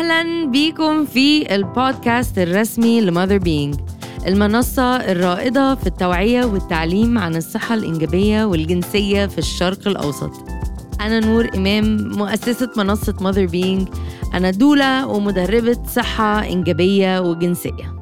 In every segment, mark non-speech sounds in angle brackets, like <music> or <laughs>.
أهلا بيكم في البودكاست الرسمي ل Motherbeing المنصة الرائدة في التوعية والتعليم عن الصحة الإنجابية والجنسية في الشرق الأوسط. أنا نور إمام مؤسسة منصة Motherbeing أنا doula ومدربة صحة إنجابية وجنسية.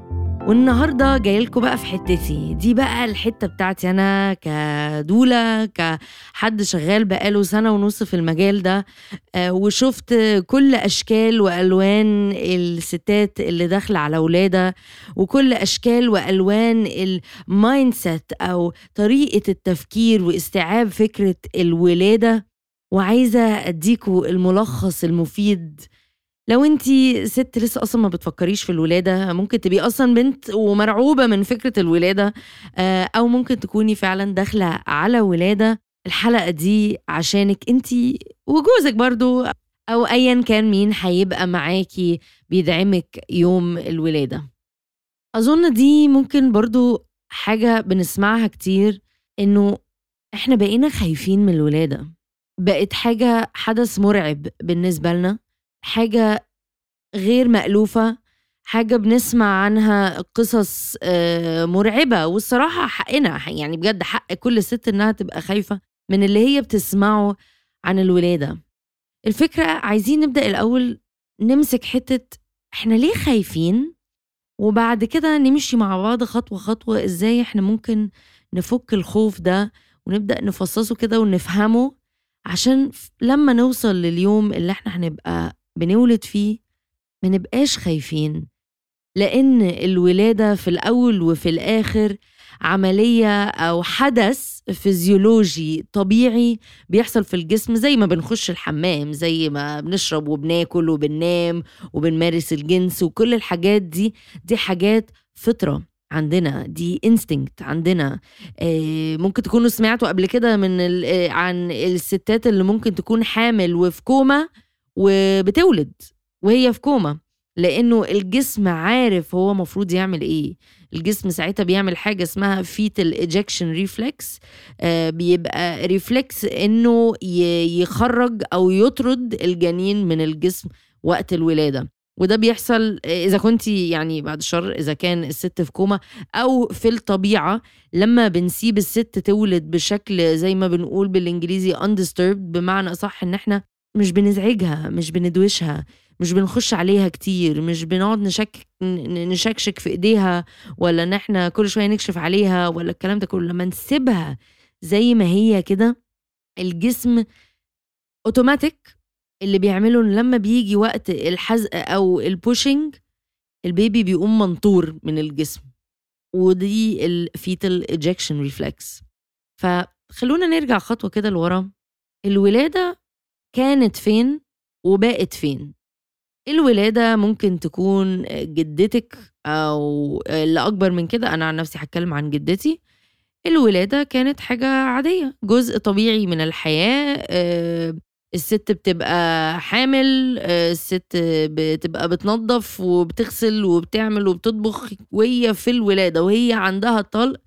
والنهارده جاي لكم بقى في حتتي. دي بقى الحته بتاعتي أنا ك doula كحد شغال بقاله سنة ونص في المجال ده. آه، وشفت كل أشكال وألوان الستات اللي داخلة على ولادة وكل أشكال وألوان ال mindset أو طريقة التفكير واستيعاب فكرة الولادة. وعايزة أديكوا الملخص المفيد لو انت ست لسه أصلا ما بتفكريش في الولادة ممكن تبقي أصلا بنت ومرعوبة من فكرة الولادة آه، أو ممكن تكوني فعلا داخلة على ولادة الحلقة دي عشانك انت وجوزك برضو أو ايا كان مين هيبقى معاكي بيدعمك يوم الولادة. اظن دي ممكن برضو حاجة بنسمعها كتير انه إحنا بقينا خايفين من الولادة. بقت حاجة حدث مرعب بالنسبة لنا. حاجة غير مألوفة حاجة بنسمع عنها قصص آه، مرعبة والصراحة حقنا يعني بجد حق كل ست إنها تبقى خايفة من اللي هي بتسمعه عن الولادة. الفكرة عايزين نبدأ الأول نمسك حتة إحنا ليه خايفين؟ وبعد كده نمشي مع بعض خطوة خطوة إزاي إحنا ممكن نفك الخوف ده ونبدأ نفصصه كده ونفهمه عشان لما نوصل لليوم اللي إحنا هنبقى بنولد فيه ما نبقاش خايفين. لأن الولادة في الأول وفي الآخر عملية أو حدث فيزيولوجي طبيعي بيحصل في الجسم زي ما بنخش الحمام زي ما بنشرب وبناكل وبننام وبنمارس الجنس وكل الحاجات دي دي حاجات فطرة عندنا دي instinct عندنا. آه، ممكن تكونوا سمعتوا قبل كده من آه، عن الستات اللي ممكن تكون حامل وفي كوما وبتولد وهي في كوما لأنه الجسم عارف هو مفروض يعمل إيه. الجسم ساعتها بيعمل حاجة اسمها fetal ejection reflex بيبقى reflex إنه يخرج أو يطرد الجنين من الجسم وقت الولادة. وده بيحصل إذا كنت يعني بعد الشر إذا كان الست في كوما أو في الطبيعة لما بنسيب الست تولد بشكل زي ما بنقول بالإنجليزي undisturbed بمعنى أصح إن إحنا مش بنزعجها مش بندوشها مش بنخش عليها كتير مش بنقعد نشك نشكشك في إيديها ولا إن إحنا كل شوية نكشف عليها ولا الكلام ده كله. لما نسيبها زي ما هي كده الجسم اوتوماتيك اللي بيعمله لما بيجي وقت الحزق أو ال pushing ال baby بيقوم منطور من الجسم. ودي ال fetal ejection reflex فخلونا نرجع خطوة كده لورا. الولادة كانت فين وبقت فين. الولادة ممكن تكون جدتك أو اللي أكبر من كده أنا عن نفسي هتكلم عن جدتي. الولادة كانت حاجة عادية جزء طبيعي من الحياة آه، الست بتبقى حامل آه، الست بتبقى بتنظف وبتغسل وبتعمل وبتطبخ وهي في الولادة وهي عندها الطلق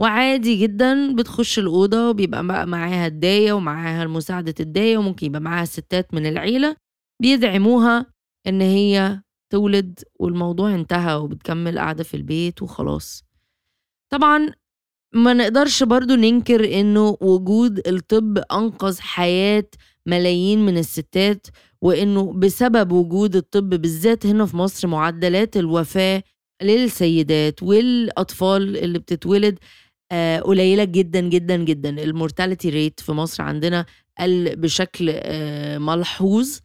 وعادي جدا بتخش الأوضة وبيبقى معاها الداية ومعاها مساعدة الداية وممكن يبقى معاها ستات من العيلة بيدعموها إن هي تولد والموضوع انتهى وبتكمل قاعدة في البيت وخلاص. طبعا ما نقدرش برضو ننكر إنه وجود الطب أنقذ حياة ملايين من الستات وإنه بسبب وجود الطب بالذات هنا في مصر معدلات الوفاة للسيدات والأطفال اللي بتتولد قليلة جدا جدا جدا. ال mortality rate في مصر عندنا قل بشكل آه، ملحوظ.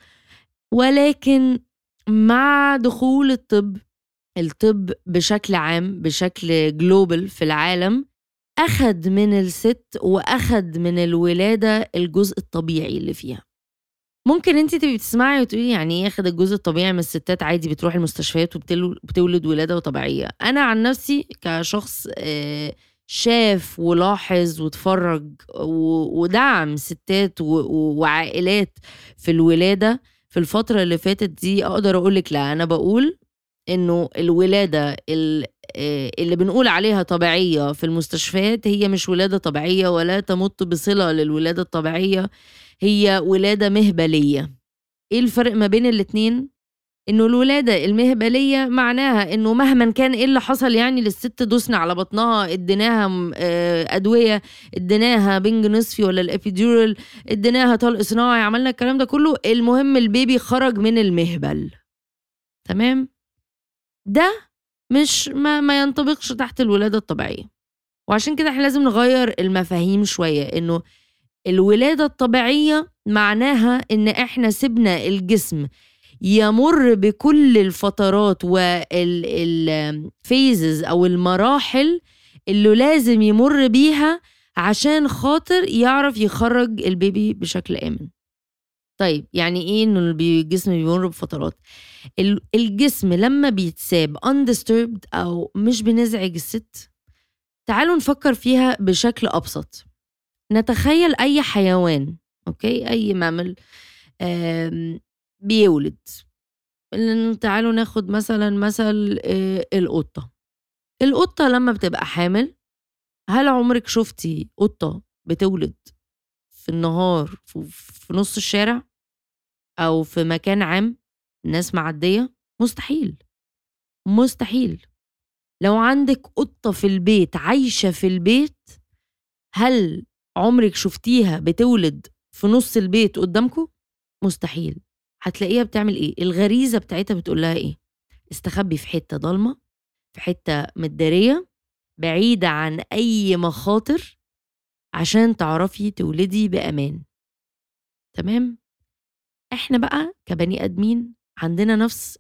ولكن مع دخول الطب الطب بشكل عام بشكل global في العالم أخد من الست وأخد من الولادة الجزء الطبيعي اللي فيها. ممكن انت تبقي بتسمعي وتقولي يعني إيه اخد الجزء الطبيعي من الستات؟ عادي بتروح المستشفيات وبتولد ولادة طبيعيه أنا عن نفسي كشخص آه شاف ولاحظ واتفرج ودعم ستات وعائلات في الولادة في الفترة اللي فاتت دي. أقدر أقول لك لا أنا بقول إنه الولادة آه، اللي بنقول عليها طبيعية في المستشفيات هي مش ولادة طبيعية ولا تمت بصلة للولادة الطبيعية هي ولادة مهبلية. إيه الفرق ما بين الاتنين؟ إنه الولادة المهبلية معناها إنه مهما كان إيه اللي حصل يعني للست دوسنا على بطنها إديناها آه، أدوية إديناها بنج نصفي ولا ال epidural إديناها طلق صناعي عملنا الكلام ده كله. المهم ال baby خرج من المهبل. تمام؟ ده مش ما, ما ينطبقش تحت الولادة الطبيعية. وعشان كده إحنا لازم نغير المفاهيم شوية. إنه الولادة الطبيعية معناها إن إحنا سيبنا الجسم يمر بكل الفترات وال phases أو المراحل اللي لازم يمر بيها عشان خاطر يعرف يخرج ال baby بشكل آمن. طيب يعني إيه إنه الجسم بيمر بفترات؟ الجسم لما بيتساب undisturbed أو مش بنزعج الست تعالوا نفكر فيها بشكل أبسط. نتخيل أي حيوان okay؟ أي mammal بيولد. تعالوا ناخد مثلا مثل آه، القطة. القطة لما بتبقى حامل هل عمرك شفتي قطة بتولد في النهار في نص الشارع أو في مكان عام الناس معدية؟ مستحيل. مستحيل. لو عندك قطة في البيت عايشة في البيت هل عمرك شفتيها بتولد في نص البيت قدامكم؟ مستحيل. هتلاقيها بتعمل إيه؟ الغريزة بتاعتها بتقول لها إيه؟ استخبي في حتة ضلمة في حتة متدارية بعيدة عن أي مخاطر عشان تعرفي تولدي بأمان. تمام؟ إحنا بقى كبني آدمين عندنا نفس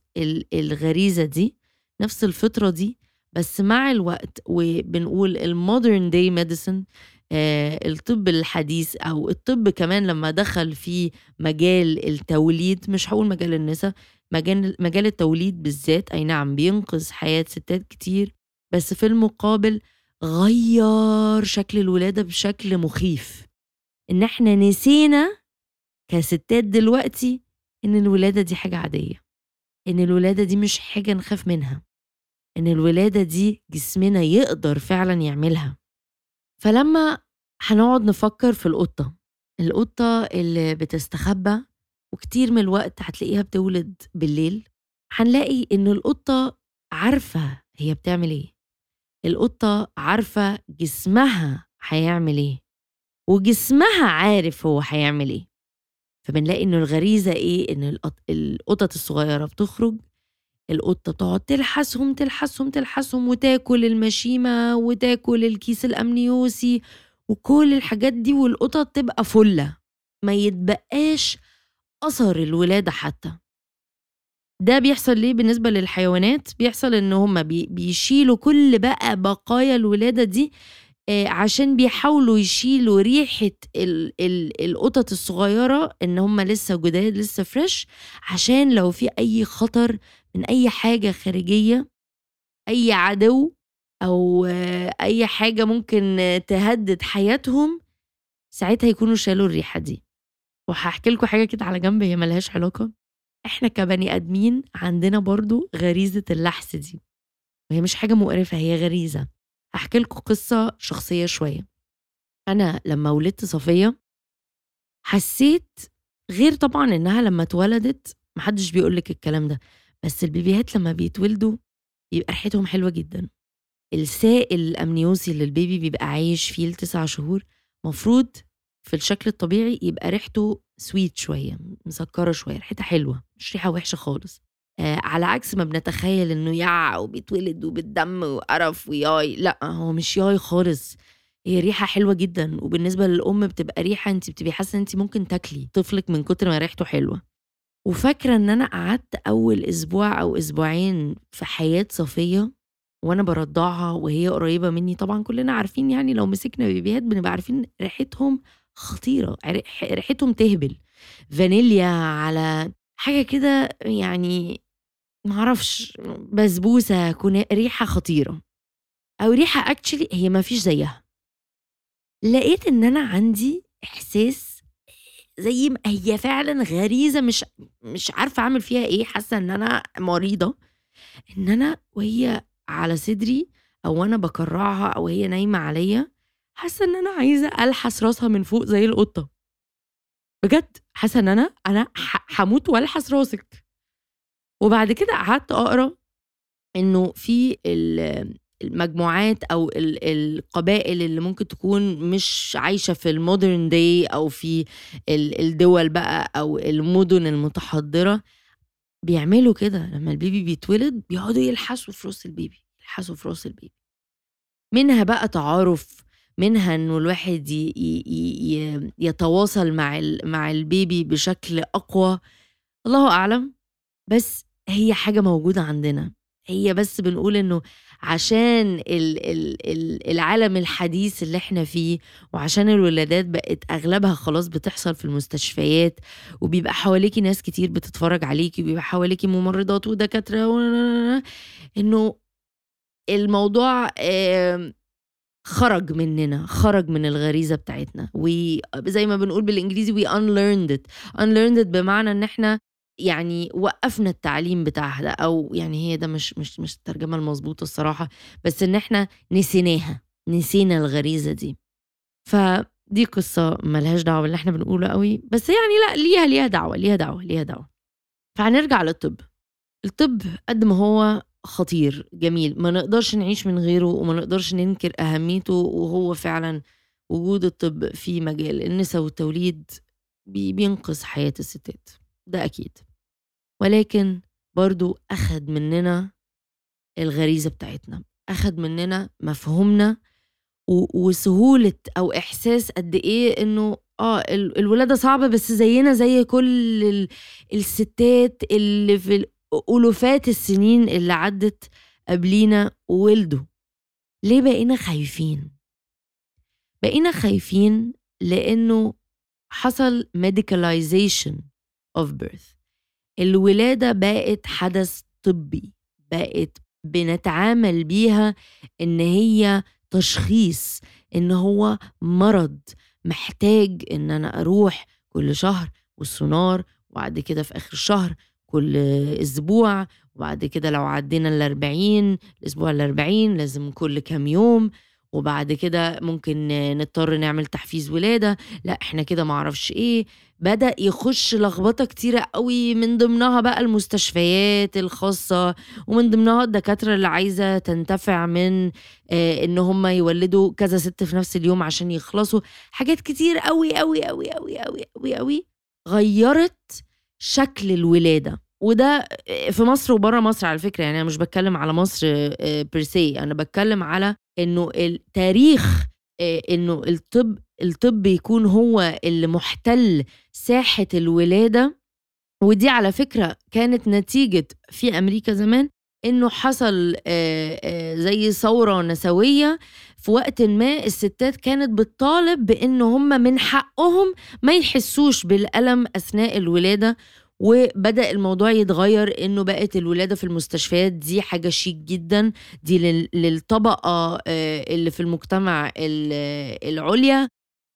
الغريزة دي نفس الفطرة دي بس مع الوقت وبنقول ال modern day medicine الطب الحديث أو الطب كمان لما دخل في مجال التوليد مش هقول مجال النساء مجال مجال التوليد بالذات أي نعم بينقذ حياة ستات كتير بس في المقابل غير شكل الولادة بشكل مخيف. إن إحنا نسينا كستات دلوقتي إن الولادة دي حاجة عادية. إن الولادة دي مش حاجة نخاف منها. إن الولادة دي جسمنا يقدر فعلا يعملها. فلما هنقعد نفكر في القطة القطة اللي بتستخبى وكتير من الوقت هتلاقيها بتولد بالليل هنلاقي إن القطة عارفة هي بتعمل إيه. القطة عارفة جسمها هيعمل إيه وجسمها عارف هو هيعمل إيه. فبنلاقي إنه الغريزة إيه إن القطط الصغيرة بتخرج القطة تقعد تلحسهم تلحسهم تلحسهم وتاكل المشيمة وتاكل الكيس الأمنيوسي وكل الحاجات دي والقطط تبقى فلة. ما يتبقاش أثر الولادة حتى. ده بيحصل ليه بالنسبة للحيوانات؟ بيحصل إن هم بيشيلوا كل بقى بقايا الولادة دي آه، عشان بيحاولوا يشيلوا ريحة القطط الصغيرة إن هم لسه جداد لسه فريش عشان لو في أي خطر من أي حاجة خارجية أي عدو أو أي حاجة ممكن تهدد حياتهم ساعتها يكونوا شالوا الريحة دي. وهحكي لكم حاجة كده على جنب هي ملهاش علاقة. إحنا كبني آدمين عندنا برضو غريزة اللحس دي. وهي مش حاجة مقرفة هي غريزة. هحكي لكم قصة شخصية شوية. أنا لما ولدت صفية حسيت غير طبعا إنها لما اتولدت محدش بيقول لك الكلام ده. بس البيبيهات لما بيتولدوا بيبقى ريحتهم حلوة جدا. السائل الأمنيوسي اللي البيبي بيبقى عايش فيه لتسع شهور مفروض في الشكل الطبيعي يبقى ريحته سويت شوية مسكرة شوية ريحتها حلوة مش ريحة وحشة خالص. آه على عكس ما بنتخيل إنه يع وبيتولد وبالدم وقرف وياي لأ هو مش ياي خالص. هي ريحة حلوة جدا وبالنسبة للأم بتبقى ريحة انت بتبقي حاسة انت ممكن تاكلي طفلك من كتر ما ريحته حلوة. وفاكرة إن أنا قعدت أول أسبوع أو أسبوعين في حياة صفية وأنا برضعها وهي قريبة مني طبعا كلنا عارفين يعني لو مسكنا بيبيهات بنبقى عارفين ريحتهم خطيرة ريحتهم تهبل. فانيليا على حاجة كده يعني معرفش بسبوسة ريحة خطيرة. أو ريحة اكشلي هي ما فيش زيها. لقيت إن أنا عندي إحساس زي ما هي فعلا غريزة مش مش عارفة أعمل فيها إيه. حاسة إن أنا مريضة. إن أنا وهي على صدري أو أنا بكرعها أو هي نايمة عليا حاسة إن أنا عايزة ألحس راسها من فوق زي القطة. بجد حاسة إن أنا أنا هموت وألحس راسك. وبعد كده قعدت أقرأ إنه في المجموعات أو القبائل اللي ممكن تكون مش عايشة في ال modern day أو في الدول بقى أو المدن المتحضرة بيعملوا كده. لما ال baby بيتولد بيقعدوا يلحسوا في راس ال baby يلحسوا في راس ال baby. منها بقى تعارف منها إنه الواحد يتواصل مع مع البيبي بشكل أقوى. الله أعلم. بس هي حاجة موجودة عندنا. هي بس بنقول إنه عشان ال ال العالم الحديث اللي إحنا فيه وعشان الولادات بقت أغلبها خلاص بتحصل في المستشفيات وبيبقى حواليكي ناس كتير بتتفرج عليكي وبيبقى حواليكي ممرضات ودكاترة إنه الموضوع خرج مننا خرج من الغريزة بتاعتنا. وزي ما بنقول بالإنجليزي we unlearned it. Unlearned it بمعنى إن إحنا يعني وقفنا التعليم بتاعها ده أو يعني هي ده مش مش مش الترجمة المظبوطة الصراحة بس إن إحنا نسيناها نسينا الغريزة دي. فدي قصة ملهاش دعوة باللي إحنا بنقوله قوي بس يعني لأ ليها ليها دعوة ليها دعوة ليها دعوة. فهنرجع للطب. الطب قد ما هو خطير جميل. ما نقدرش نعيش من غيره وما نقدرش ننكر أهميته وهو فعلا وجود الطب في مجال النساء والتوليد بينقذ حياة الستات. ده أكيد. ولكن برضو أخد مننا الغريزة بتاعتنا أخد مننا مفهومنا وسهولة أو إحساس قد إيه إنه آه الولادة صعبة بس زينا زي كل الستات اللي في ألوفات السنين اللي عدت قبلينا وولدوا. ليه بقينا خايفين؟ بقينا خايفين لأنه حصل medicalization. Of birth. الولادة بقت حدث طبي بقت بنتعامل بيها إن هي تشخيص إن هو مرض محتاج إن أنا أروح كل شهر والسونار وبعد كده في آخر الشهر كل أسبوع وبعد كده لو عدينا ال 40 الأسبوع ال 40 لازم كل كام يوم. وبعد كده ممكن نضطر نعمل تحفيز ولادة. لا إحنا كده معرفش إيه. بدأ يخش لخبطة كتيرة قوي من ضمنها بقى المستشفيات الخاصة ومن ضمنها الدكاترة اللي عايزة تنتفع من آه إن هم يولدوا كذا ست في نفس اليوم عشان يخلصوا. حاجات كتير قوي قوي قوي قوي قوي قوي قوي غيرت شكل الولادة. وده في مصر وبره مصر على فكرة يعني أنا مش بتكلم على مصر بيرسي أنا بتكلم على إنه التاريخ إنه الطب الطب يكون هو اللي محتل ساحة الولادة. ودي على فكرة كانت نتيجة في أمريكا زمان إنه حصل زي ثورة نسوية. في وقت ما الستات كانت بتطالب بإن هم من حقهم ما يحسوش بالألم أثناء الولادة. وبدأ الموضوع يتغير إنه بقت الولادة في المستشفيات دي حاجة شيك جدا. دي للطبقة اللي في المجتمع العليا.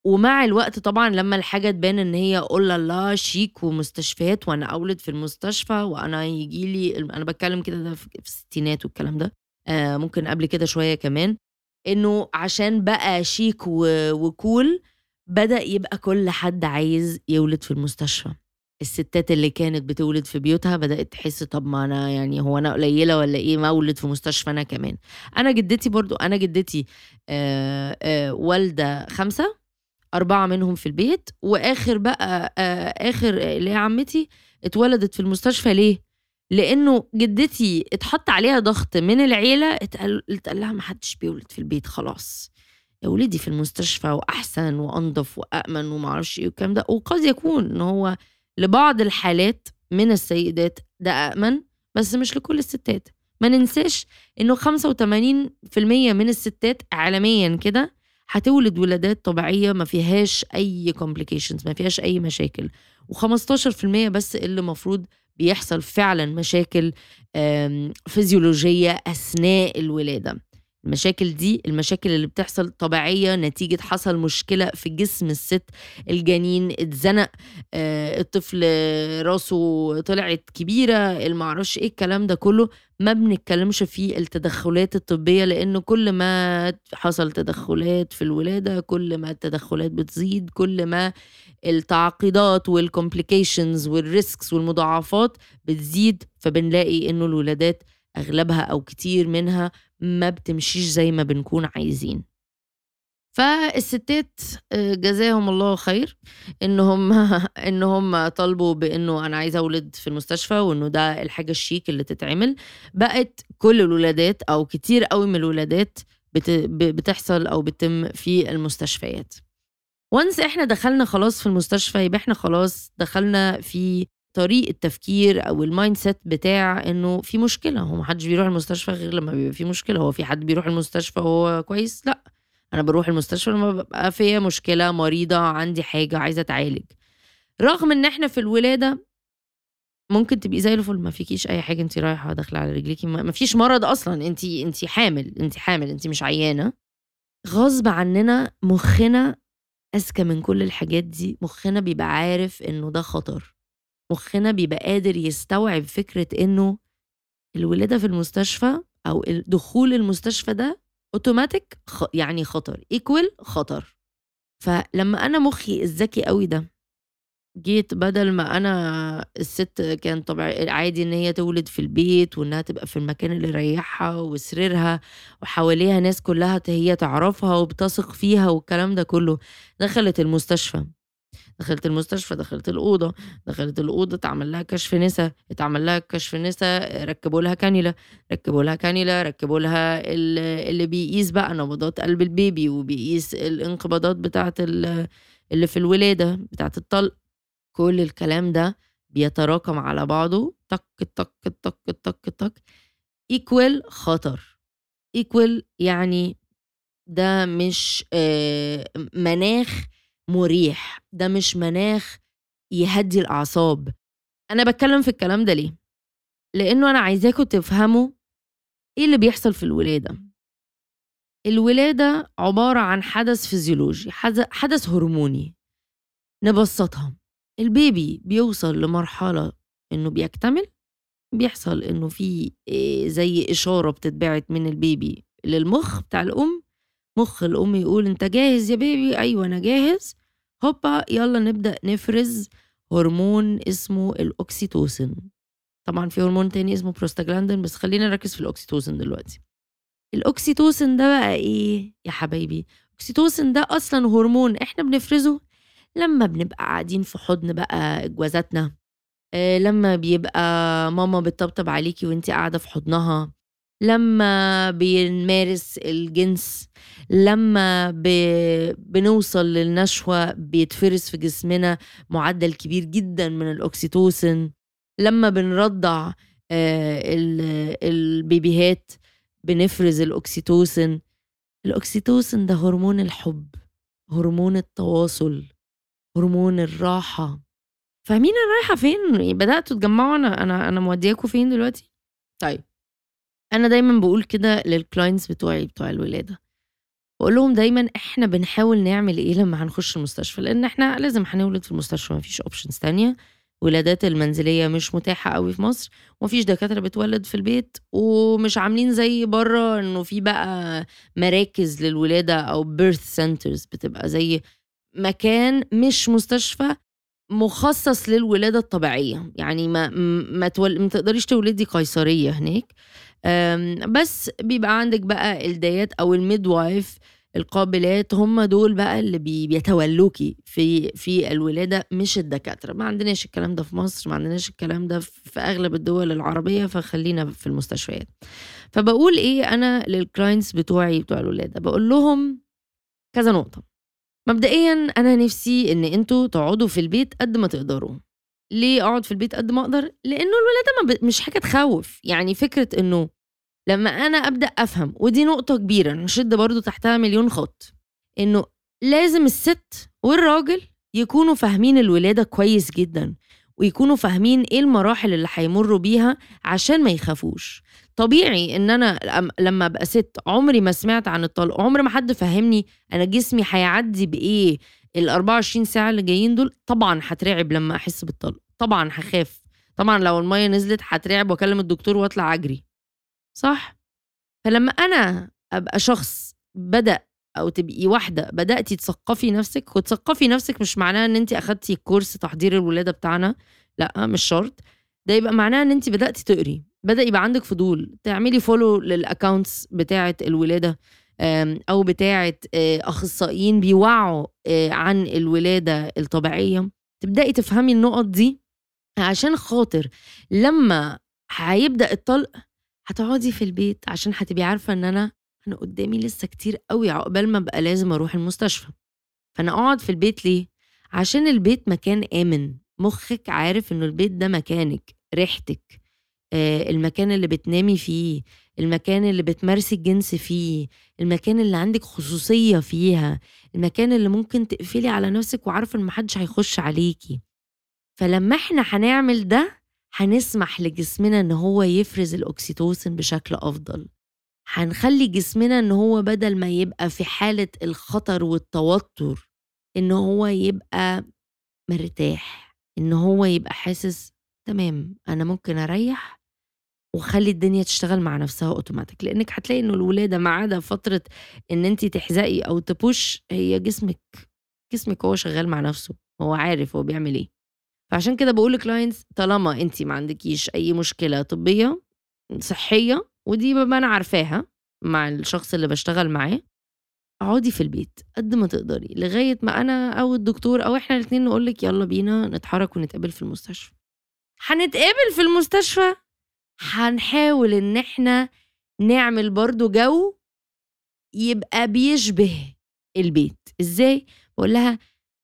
ومع الوقت طبعا لما الحاجة تبان إن هي قول الله شيك ومستشفيات وأنا أولد في المستشفى وأنا يجي لي أنا بتكلم كده ده في الستينات والكلام ده آه ممكن قبل كده شوية كمان إنه عشان بقى شيك وكول بدأ يبقى كل حد عايز يولد في المستشفى. الستات اللي كانت بتولد في بيوتها بدأت تحس طب ما أنا يعني هو أنا قليلة ولا إيه؟ ما اولد في مستشفى أنا كمان. أنا جدتي برضو أنا جدتي آآ آآ والدة خمسة أربعة منهم في البيت وآخر بقى آخر اللي هي عمتي اتولدت في المستشفى. ليه؟ لأنه جدتي اتحط عليها ضغط من العيلة اتقال, اتقال لها ما حدش بيولد في البيت خلاص. ولدي في المستشفى وأحسن وأنظف وأأمن ومعرفش إيه والكلام ده. وقد يكون إن هو لبعض الحالات من السيدات ده أأمن بس مش لكل الستات. ما ننساش إنه 85% من الستات عالميا كده هتولد ولادات طبيعية ما فيهاش أي complications ما فيهاش أي مشاكل. و15% بس اللي المفروض بيحصل فعلا مشاكل فيزيولوجيه أثناء الولادة. المشاكل دي المشاكل اللي بتحصل طبيعية نتيجة حصل مشكلة في جسم الست الجنين اتزنق آه، الطفل راسه طلعت كبيرة المعرفش إيه الكلام ده كله. ما بنتكلمش في التدخلات الطبية لأنه كل ما حصل تدخلات في الولادة كل ما التدخلات بتزيد كل ما التعقيدات وال complications وال risks والمضاعفات بتزيد. فبنلاقي إنه الولادات أغلبها أو كتير منها ما بتمشيش زي ما بنكون عايزين. فالستات آه، جزاهم الله خير إن هم <laughs> إن هم طلبوا بإنه أنا عايزة أولد في المستشفى وإنه ده الحاجة الشيك اللي تتعمل. بقت كل الولادات أو كتير قوي من الولادات بتحصل أو بتتم في المستشفيات. once إحنا دخلنا خلاص في المستشفى يبقى إحنا خلاص دخلنا في طريق التفكير أو ال mindset بتاع إنه في مشكلة. هو محدش بيروح المستشفى غير لما بيبقى في مشكلة. هو في حد بيروح المستشفى وهو كويس؟ لأ. أنا بروح المستشفى لما ببقى فيا مشكلة مريضة عندي حاجة عايزة أتعالج. رغم إن إحنا في الولادة ممكن تبقي زي الفل. ما فيكيش أي حاجة انت رايحة داخلة على رجليكي ما فيش مرض أصلا. انت انت حامل انت حامل انت مش عيانة. غصب عننا مخنا أذكى من كل الحاجات دي. مخنا بيبقى عارف إنه ده خطر. مخنا بيبقى قادر يستوعب فكرة إنه الولادة في المستشفى أو دخول المستشفى ده اوتوماتيك يعني خطر equal خطر. فلما أنا مخي الذكي قوي ده جيت بدل ما أنا الست كان طبعا عادي إن هي تولد في البيت وإنها تبقى في المكان اللي يريحها وسريرها وحواليها ناس كلها هي تعرفها وبتثق فيها والكلام ده كله دخلت المستشفى. دخلت المستشفى دخلت الأوضة دخلت الأوضة اتعمل لها كشف نسا اتعمل لها كشف نسا ركبوا لها كانيولا ركبوا لها كانيولا ركبوا لها اللي بيقيس بقى نبضات قلب ال baby وبيقيس الانقباضات بتاعة اللي في الولادة بتاعة الطلق. كل الكلام ده بيتراكم على بعضه. تك تك تك تك تك equal خطر. equal يعني ده مش آه، مناخ مريح. ده مش مناخ يهدي الأعصاب. أنا بتكلم في الكلام ده ليه؟ لأنه أنا عايزاكم تفهموا إيه اللي بيحصل في الولادة. الولادة عبارة عن حدث فيزيولوجي حدث هرموني. نبسطها. ال baby بيوصل لمرحلة إنه بيكتمل بيحصل إنه في آه، زي إشارة بتتبعت من ال baby للمخ بتاع الأم مخ الأم يقول أنت جاهز يا baby أيوة أنا جاهز. هوبا يلا نبدأ نفرز هرمون اسمه الأكسيتوسين طبعا في هرمون تاني اسمه بروستاجلاندين بس خلينا نركز في الأكسيتوسين دلوقتي. الأكسيتوسين ده بقى إيه يا حبايبي؟ الأكسيتوسين ده أصلا هرمون إحنا بنفرزه لما بنبقى قاعدين في حضن بقى جوازاتنا. آه، لما بيبقى ماما بتطبطب عليكي وانت قاعدة في حضنها. لما بنمارس الجنس لما ب... بنوصل للنشوة بيتفرز في جسمنا معدل كبير جدا من الأكسيتوسن لما بنرضع آه، البيبيهات بنفرز الأكسيتوسن الأكسيتوسن ده هرمون الحب هرمون التواصل هرمون الراحة. فاهمين أنا رايحة فين؟ بدأتوا تجمعوا أنا أنا أنا مودياكوا فين دلوقتي؟ طيب. أنا دايما بقول كده لل clients بتوعي بتوع الولادة. بقول لهم دايما إحنا بنحاول نعمل إيه لما هنخش المستشفى؟ لأن إحنا لازم هنولد في المستشفى مفيش options تانية. ولادات المنزلية مش متاحة قوي في مصر ومفيش دكاترة بتولد في البيت ومش عاملين زي بره إنه في بقى مراكز للولادة أو birth centers بتبقى زي مكان مش مستشفى مخصص للولادة الطبيعية. يعني ما ما, تول... ما تقدريش تولدي قيصرية هناك. بس بيبقى عندك بقى الدايات أو ال midwife القابلات هم دول بقى اللي بيتولوكي في في الولادة مش الدكاترة. ما عندناش الكلام ده في مصر ما عندناش الكلام ده في أغلب الدول العربية فخلينا في المستشفيات. فبقول إيه أنا لل clients بتوعي بتوع الولادة بقول لهم كذا نقطة. مبدئيا أنا نفسي إن أنتوا تقعدوا في البيت قد ما تقدروا. ليه أقعد في البيت قد ما أقدر؟ لأنه الولادة مش حاجة تخوف. يعني فكرة إنه لما أنا أبدأ أفهم ودي نقطة كبيرة نشد برضو تحتها مليون خط. إنه لازم الست والراجل يكونوا فاهمين الولادة كويس جدا ويكونوا فاهمين إيه المراحل اللي هيمروا بيها عشان ما يخافوش. طبيعي إن أنا لما أبقى ست عمري ما سمعت عن الطلق عمر ما حد فهمني أنا جسمي هيعدي بإيه ال 24 ساعة اللي جايين دول طبعا هترعب لما أحس بالطلق طبعا هخاف طبعا لو المية نزلت هترعب وأكلم الدكتور وأطلع أجري صح؟ فلما أنا أبقى شخص بدأ أو تبقي واحدة بدأتي تثقفي نفسك وتثقفي نفسك مش معناه إن انت أخدتي كورس تحضير الولادة بتاعنا لأ مش شرط ده يبقى معناه إن انت بدأتي تقري. بدأ يبقى عندك فضول تعملي follow لل accounts بتاعه الولادة أو بتاعه آه، أخصائيين بيوعوا آه، عن الولادة الطبيعية. تبدأي تفهمي النقط دي عشان خاطر لما هيبدأ الطلق هتقعدي في البيت عشان هتبقي عارفة إن أنا أنا قدامي لسه كتير قوي عقبال ما أبقى لازم أروح المستشفى. فأنا أقعد في البيت ليه؟ عشان البيت مكان آمن. مخك عارف إنه البيت ده مكانك ريحتك. المكان اللي بتنامي فيه المكان اللي بتمارسي الجنس فيه المكان اللي عندك خصوصية فيها المكان اللي ممكن تقفلي على نفسك وعارفة إن محدش هيخش عليكي. فلما إحنا هنعمل ده هنسمح لجسمنا إن هو يفرز الاكسيتوسن بشكل أفضل. هنخلي جسمنا إن هو بدل ما يبقى في حالة الخطر والتوتر إن هو يبقى مرتاح إن هو يبقى حاسس تمام أنا ممكن أريح وخلي الدنيا تشتغل مع نفسها اوتوماتيك لأنك هتلاقي إنه الولادة ما عدا فترة إن أنت تحزقي أو ت push هي جسمك جسمك هو شغال مع نفسه هو عارف هو بيعمل إيه. فعشان كده بقول ل clients طالما أنت ما عندكيش أي مشكلة طبية صحية ودي ببقى أنا عارفاها مع الشخص اللي بشتغل معاه اقعدي في البيت قد ما تقدري لغاية ما أنا أو الدكتور أو إحنا الاثنين نقول لك يلا بينا نتحرك ونتقابل في المستشفى. هنتقابل في المستشفى. هنحاول إن إحنا نعمل برضو جو يبقى بيشبه البيت. إزاي؟ بقول لها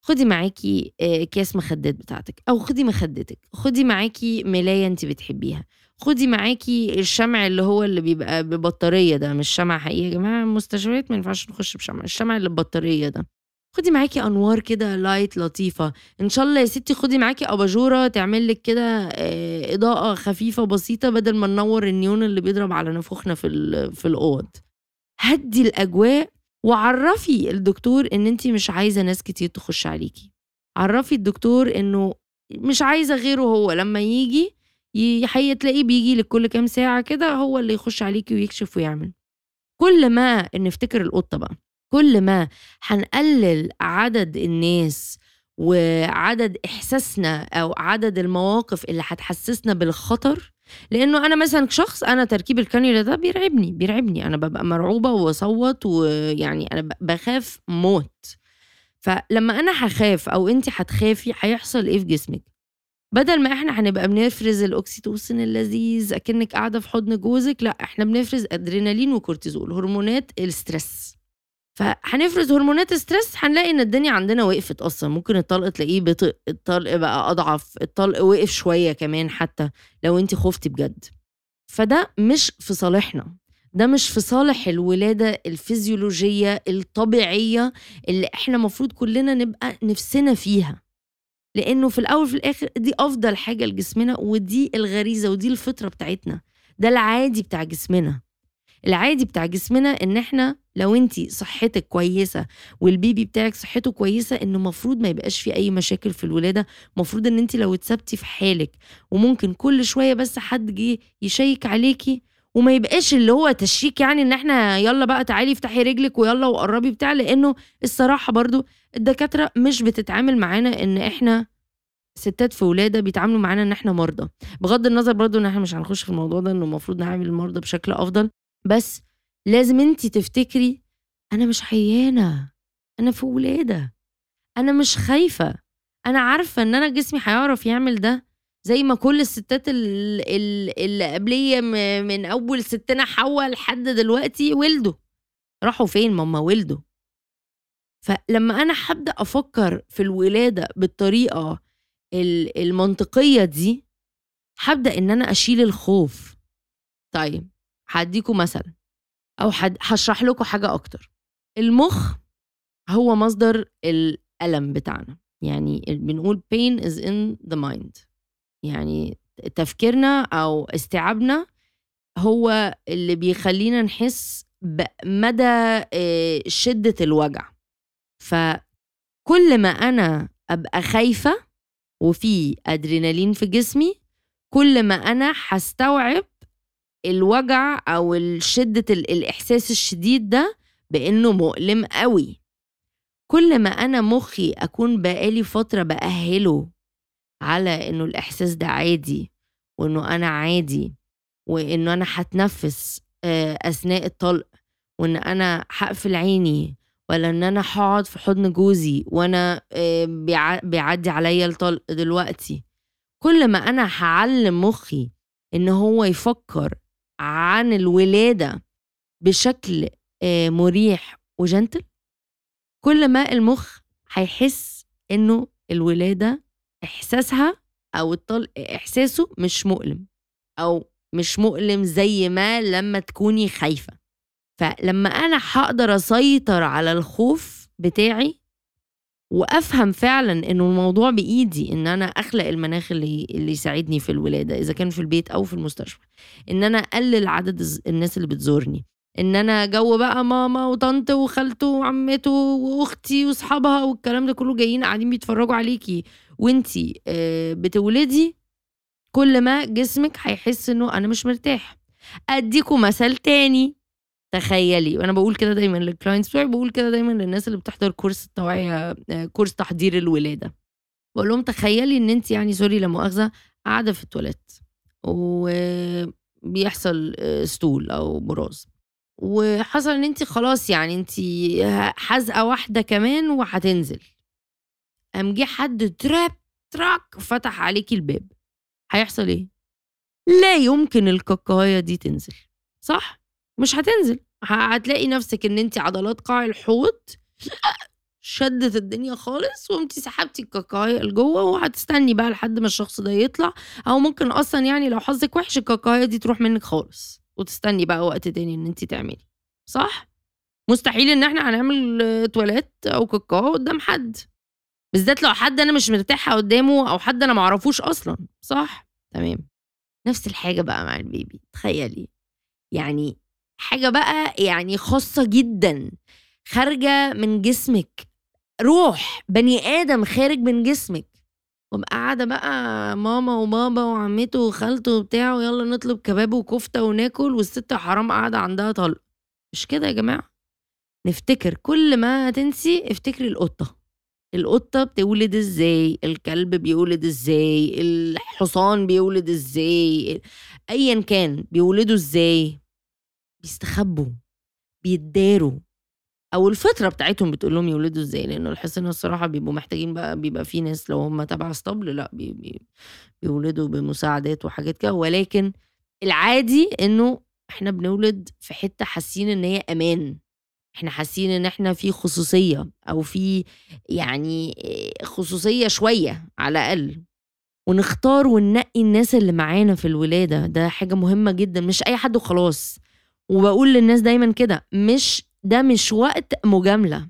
خدي معاكي آه، كاس مخدات بتاعتك أو خدي مخدتك خدي معاكي ملاية انت بتحبيها خدي معاكي الشمع اللي هو اللي بيبقى ببطارية ده مش شمع حقيقي يا جماعة المستشفيات ما ينفعش نخش بشمع الشمع اللي ببطارية ده. خدي معاكي أنوار كده لايت لطيفة. إن شاء الله يا ستي خدي معاكي أباجورة تعمل لك كده آه، إضاءة خفيفة بسيطة بدل ما ننور النيون اللي بيضرب على نفوخنا في في الأوض. هدي الأجواء وعرفي الدكتور إن انت مش عايزة ناس كتير تخش عليكي. عرفي الدكتور إنه مش عايزة غيره هو. لما يجي تلاقيه بيجي لك كل كام ساعة كده هو اللي يخش عليكي ويكشف ويعمل. كل ما نفتكر القطة بقى. كل ما هنقلل عدد الناس وعدد إحساسنا أو عدد المواقف اللي هتحسسنا بالخطر لأنه أنا مثلا شخص أنا تركيب الكانيولا ده بيرعبني بيرعبني. أنا ببقى مرعوبة وأصوت ويعني أنا بخاف موت. فلما أنا هخاف أو انت هتخافي هيحصل إيه في جسمك؟ بدل ما إحنا هنبقى بنفرز الاكسيتوسين اللذيذ أكنك قاعدة في حضن جوزك لأ إحنا بنفرز أدرينالين وكورتيزول هرمونات ال stress. فهنفرز هرمونات ستريس هنلاقي إن الدنيا عندنا وقفت أصلا. ممكن الطلق تلاقيه بطء الطلق بقى أضعف الطلق وقف شوية كمان حتى لو انت خفتي بجد. فده مش في صالحنا. ده مش في صالح الولادة الفيزيولوجية الطبيعية اللي إحنا مفروض كلنا نبقى نفسنا فيها. لأنه في الأول في الآخر دي أفضل حاجة لجسمنا ودي الغريزة ودي الفطرة بتاعتنا. ده العادي بتاع جسمنا. العادي بتاع جسمنا إن إحنا لو انت صحتك كويسة والبيبي بتاعك صحته كويسة إنه المفروض ما يبقاش في أي مشاكل في الولادة المفروض إن انت لو اتثبتي في حالك وممكن كل شوية بس حد جه يشيك عليكي وما يبقاش اللي هو تشيك يعني إن إحنا يلا بقى تعالي افتحي رجلك ويلا وقربي بتاع لأنه الصراحة برضو الدكاترة مش بتتعامل معانا إن إحنا ستات في ولادة بيتعاملوا معانا إن إحنا مرضى. بغض النظر برضو إن إحنا مش هنخش في الموضوع ده إنه المفروض نعامل المرضى بشكل أفضل بس لازم انت تفتكري أنا مش عيانة أنا في ولادة أنا مش خايفة أنا عارفة إن أنا جسمي هيعرف يعمل ده زي ما كل الستات اللي قبلية من أول ستنا حواء لحد دلوقتي ولدوا. راحوا فين؟ ماما ولدوا. فلما أنا هبدأ أفكر في الولادة بالطريقة المنطقية دي هبدأ إن أنا أشيل الخوف. طيب هديكم مثل أو هشرح لكم حاجة أكتر. المخ هو مصدر الألم بتاعنا. يعني بنقول pain is in the mind. يعني تفكيرنا أو استيعابنا هو اللي بيخلينا نحس بمدى آه، شدة الوجع. فكل ما أنا أبقى خايفة وفي أدرينالين في جسمي كل ما أنا هستوعب الوجع أو شدة الإحساس الشديد ده بإنه مؤلم قوي. كل ما أنا مخي أكون بقالي فترة بأهله على إنه الإحساس ده عادي وإنه أنا عادي وإنه أنا هتنفس آه، أثناء الطلق وإن أنا هقفل عيني ولا إن أنا هقعد في حضن جوزي وأنا آه، بيعدي عليا الطلق دلوقتي. كل ما أنا هعلم مخي إن هو يفكر عن الولادة بشكل آه، مريح وجنتل كل ما المخ هيحس إنه الولادة إحساسها أو الطلق إحساسه مش مؤلم أو مش مؤلم زي ما لما تكوني خايفة. فلما أنا هقدر أسيطر على الخوف بتاعي وأفهم فعلا إنه الموضوع بإيدي إن أنا أخلق المناخ اللي اللي يساعدني في الولادة إذا كان في البيت أو في المستشفى. إن أنا أقلل عدد الناس اللي بتزورني. إن أنا جو بقى ماما وطنط وخالته وعمته وأختي وأصحابها والكلام ده كله جايين قاعدين بيتفرجوا عليكي وأنتي آه، بتولدي كل ما جسمك هيحس إنه أنا مش مرتاح. اديكم مثل تاني. تخيلي. وأنا بقول كده دايما لل clients بتوعي بقول كده دايما للناس اللي بتحضر كورس التوعية كورس تحضير الولادة. بقول لهم تخيلي إن أنت يعني sorry لا مؤاخذة قاعدة في التواليت وبيحصل آه، stool أو براز. وحصل إن أنت خلاص يعني أنت حزقه واحدة كمان وهتنزل. قام جه حد تراب تراك فتح عليكي الباب. هيحصل إيه؟ لا يمكن الكاكايه دي تنزل. صح؟ مش هتنزل. هتلاقي نفسك إن انت عضلات قاع الحوض شدت الدنيا خالص وقمتي سحبتي الكاكاية لجوه وهتستني بقى لحد ما الشخص ده يطلع. أو ممكن أصلا يعني لو حظك وحش الكاكاية دي تروح منك خالص وتستني بقى وقت تاني إن انت تعملي. صح؟ مستحيل إن إحنا هنعمل تواليت أو كاكاو قدام حد. بالذات لو حد أنا مش مرتاحة قدامه أو حد أنا معرفوش أصلا. صح؟ تمام. نفس الحاجة بقى مع البيبي. تخيلي. يعني حاجة بقى يعني خاصة جدا خارجة من جسمك. روح بني آدم خارج من جسمك. وأبقى قاعدة بقى ماما وبابا وعمته وخالته وبتاع ويلا نطلب كباب وكفتة وناكل والست حرام قاعدة عندها طلق. مش كده يا جماعة؟ نفتكر كل ما تنسي افتكري القطة. القطة بتولد إزاي؟ الكلب بيولد إزاي؟ الحصان بيولد إزاي؟ ايا كان بيولدوا إزاي؟ بيستخبوا بيتداروا. أو الفطرة بتاعتهم بتقول لهم يولدوا إزاي؟ لأنه الحصانه الصراحة بيبقوا محتاجين بقى بيبقى في ناس لو هم تبع اسطبل لأ بي بي بيولدوا بمساعدات وحاجات كده. ولكن العادي إنه إحنا بنولد في حتة حاسين إن هي أمان. إحنا حاسين إن إحنا في خصوصية أو في يعني خصوصية شوية على الأقل. ونختار وننقي الناس اللي معانا في الولادة. ده حاجة مهمة جدا. مش أي حد وخلاص. وبقول للناس دايما كده مش ده مش وقت مجاملة.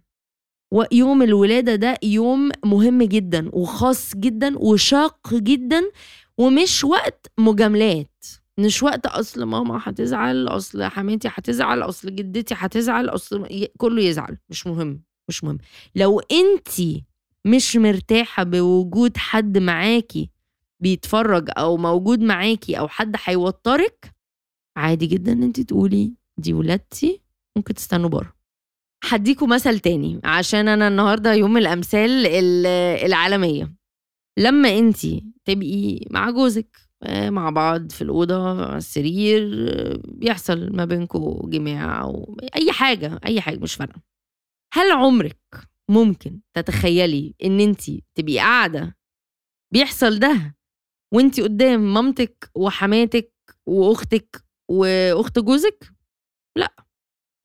ويوم الولادة ده يوم مهم جدا وخاص جدا وشاق جدا ومش وقت مجاملات. مش وقت أصل ماما هتزعل أصل حماتي هتزعل أصل جدتي هتزعل أصل كله يزعل. مش مهم مش مهم. لو انت مش مرتاحة بوجود حد معاكي بيتفرج أو موجود معاكي أو حد هيوترك عادي جدا إن انت تقولي دي ولادتي ممكن تستنوا بره. هديكوا مثل تاني عشان أنا النهارده يوم الأمثال العالمية. لما انت تبقي مع جوزك آه، مع بعض في الأوضة على السرير بيحصل ما بينكم جماع أو أي حاجة أي حاجة مش فارقة. هل عمرك ممكن تتخيلي إن أنت تبقي قاعدة بيحصل ده وأنت قدام مامتك وحماتك وأختك وأخت جوزك؟ لأ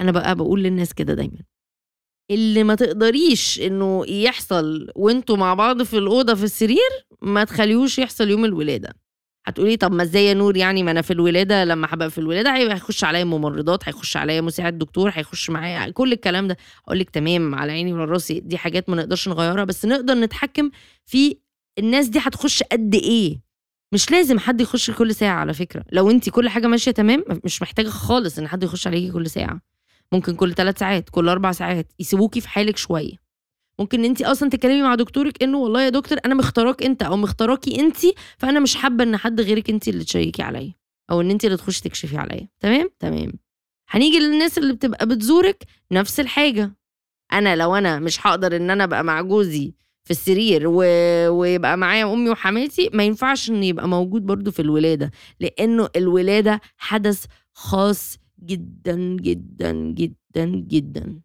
أنا بقى بقول للناس كده دايما. اللي ما تقدريش إنه يحصل وأنتوا مع بعض في الأوضة في السرير ما تخليهوش يحصل يوم الولادة. هتقولي طب ما إزاي يا نور يعني؟ ما أنا في الولادة لما هبقى في الولادة هيخش عليا ممرضات هيخش عليا مساعد دكتور هيخش معايا كل الكلام ده. أقول لك تمام على عيني وعلى راسي دي حاجات ما نقدرش نغيرها بس نقدر نتحكم في الناس دي هتخش قد إيه. مش لازم حد يخش كل ساعة على فكرة. لو انت كل حاجة ماشية تمام مش محتاجة خالص ان حد يخش عليكي كل ساعة. ممكن كل ثلاث ساعات كل أربع ساعات يسيبوكي في حالك شوية. ممكن ان انت أصلا تتكلمي مع دكتورك انه والله يا دكتور أنا مختاراك انت أو مختاراكي انت فأنا مش حابة إن حد غيرك انت اللي تشيكي عليا أو إن انت اللي تخشي تكشفي عليا. تمام؟ تمام. هنيجي للناس اللي بتبقى بتزورك نفس الحاجة. أنا لو أنا مش هقدر إن أنا أبقى مع جوزي في السرير و... ويبقى معايا أمي وحماتي ما ينفعش إن يبقى موجود برضو في الولادة لأنه الولادة حدث خاص جدا جدا جدا جدا.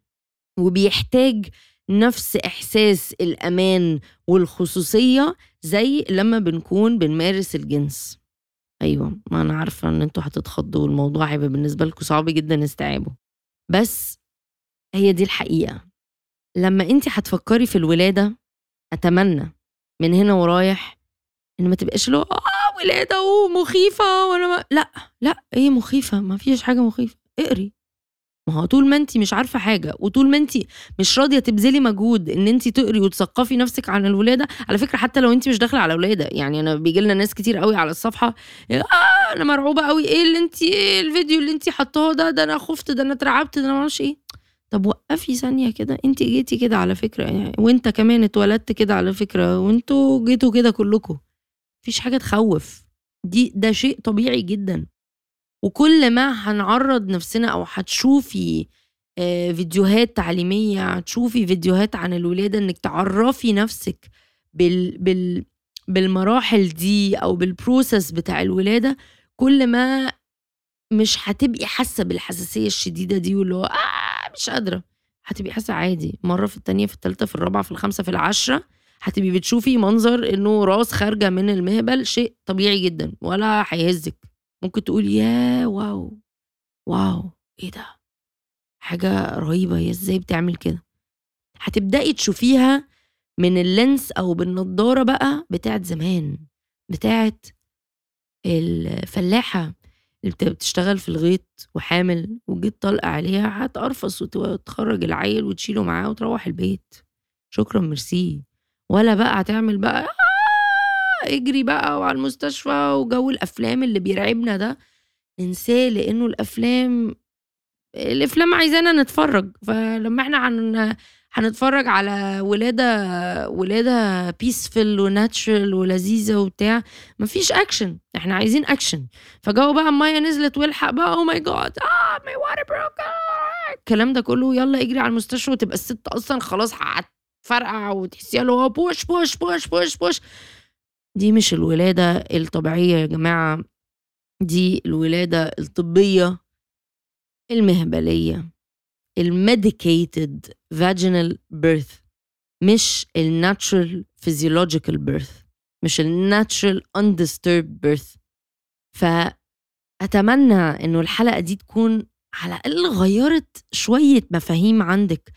وبيحتاج نفس إحساس الأمان والخصوصية زي لما بنكون بنمارس الجنس. أيوه ما أنا عارفة إن أنتوا هتتخضوا والموضوع هيبقى بالنسبة لكم صعب جدا استيعابه. بس هي دي الحقيقة. لما انت هتفكري في الولادة أتمنى من هنا ورايح إن ما تبقاش له آه ولادة ومخيفة ولا ما لأ لأ إيه مخيفة؟ ما فيش حاجة مخيفة اقري. ما هو طول ما انت مش عارفة حاجة وطول ما انت مش راضية تبذلي مجهود إن انت تقري وتثقفي نفسك عن الولادة على فكرة حتى لو انت مش داخلة على ولادة يعني أنا بيجي لنا ناس كتير قوي على الصفحة آه أنا مرعوبة قوي إيه اللي انت إيه الفيديو اللي انت حطاه ده؟ ده أنا خفت ده أنا اترعبت ده أنا معرفش إيه. طب وقفي ثانية كده. انت جيتي كده على فكرة يعني وانت كمان اتولدت كده على فكرة وانتوا جيتوا كده كلكم مفيش حاجة تخوف. دي ده شيء طبيعي جدا. وكل ما هنعرض نفسنا أو هتشوفي آه، فيديوهات تعليمية هتشوفي فيديوهات عن الولادة إنك تعرفي نفسك بال بال بالمراحل دي أو بالبروسس بتاع الولادة كل ما مش هتبقي حاسة بالحساسية الشديدة دي واللي هو آه مش قادرة. هتبقي حاسة عادي. مرة في التانية في التالتة في الرابعة في الخامسة في العاشرة هتبقي بتشوفي منظر إنه راس خارجة من المهبل شيء طبيعي جدا ولا هيهزك. ممكن تقولي يا wow. wow. إيه ده؟ حاجة رهيبة. هي إزاي بتعمل كده؟ هتبدأي تشوفيها من ال lens أو بالنضارة بقى بتاعت زمان بتاعت الفلاحة. بتشتغل في الغيط وحامل وجيت طلق عليها هتقرفص وتخرج العيل وتشيله معاه وتروح البيت. شكرا ميرسي. ولا بقى هتعمل بقى آه اجري بقى وعلى المستشفى وجو الأفلام اللي بيرعبنا ده. ننساه لأنه الأفلام الأفلام عايزانا نتفرج. فلما إحنا هن هنتفرج على ولادة ولادة peaceful و natural ولذيذة وبتاع. مفيش اكشن إحنا عايزين اكشن فجو بقى الميه نزلت والحق بقى oh my God آه my water broke الكلام ده كله يلا اجري على المستشفى وتبقى الست أصلا خلاص هتفرقع وتحسيها له بوش بوش بوش بوش بوش دي مش الولادة الطبيعية يا جماعة. دي الولادة الطبية المهبلية. ال medicated vaginal birth مش ال natural physiological birth مش ال natural undisturbed birth. فأتمنى إنه الحلقة دي تكون على الأقل غيرت شوية مفاهيم عندك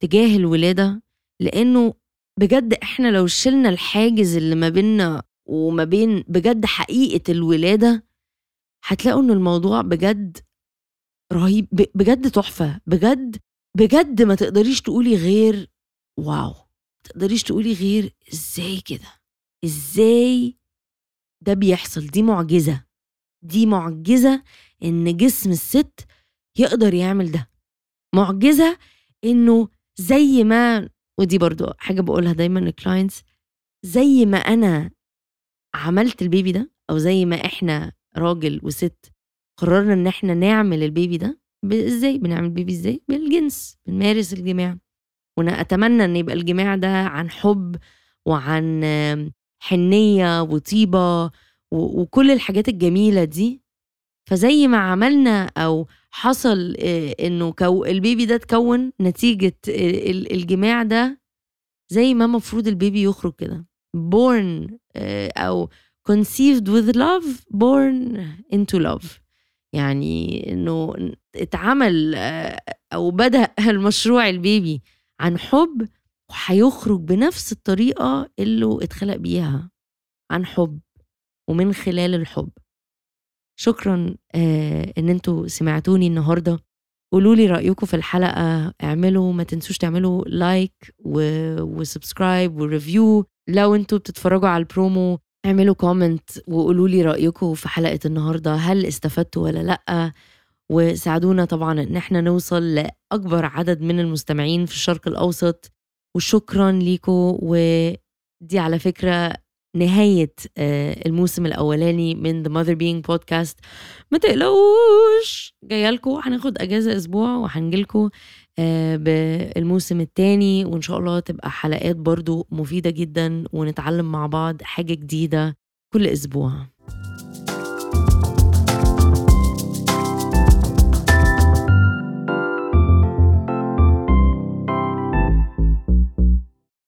تجاه الولادة لأنه بجد إحنا لو شلنا الحاجز اللي ما بيننا وما بين بجد حقيقة الولادة هتلاقوا إن الموضوع بجد رهيب بجد تحفة بجد بجد ما تقدريش تقولي غير واو ما تقدريش تقولي غير إزاي كده؟ إزاي ده بيحصل؟ دي معجزة دي معجزة إن جسم الست يقدر يعمل ده معجزة إنه زي ما ودي برضو حاجة بقولها دايما لل clients زي ما أنا عملت ال baby ده أو زي ما إحنا راجل وست قررنا إن إحنا نعمل ال baby ده إزاي؟ بنعمل baby إزاي؟ بالجنس بنمارس الجماع. وأنا أتمنى إن يبقى الجماع ده عن حب وعن حنية وطيبة وكل الحاجات الجميلة دي. فزي ما عملنا أو حصل إنه كو البيبي ده اتكون نتيجة الجماع ده زي ما مفروض البيبي يخرج كده. Born أو conceived with love born into love. يعني إنه اتعمل أو بدأ <laughs> المشروع ال baby عن حب وهيخرج بنفس الطريقة اللي اتخلق بيها عن حب ومن خلال الحب. شكرا إن أنتوا سمعتوني النهارده. قولوا لي رأيكم في الحلقة. اعملوا ما تنسوش تعملوا like. و subscribe و review. لو أنتوا بتتفرجوا على البرومو اعملوا comment وقولوا لي رأيكم في حلقة النهاردة هل استفدتوا ولا لأ؟ وساعدونا طبعا إن إحنا نوصل لأكبر عدد من المستمعين في الشرق الأوسط. وشكرا ليكم ودي على فكرة نهاية آه، الموسم الأولاني من The Mother Being Podcast. ما تقلقوش جاية لكم هناخد أجازة أسبوع وهنجيلكم آه، بالموسم التاني وإن شاء الله تبقى حلقات برضو مفيدة جدا ونتعلم مع بعض حاجة جديدة كل أسبوع.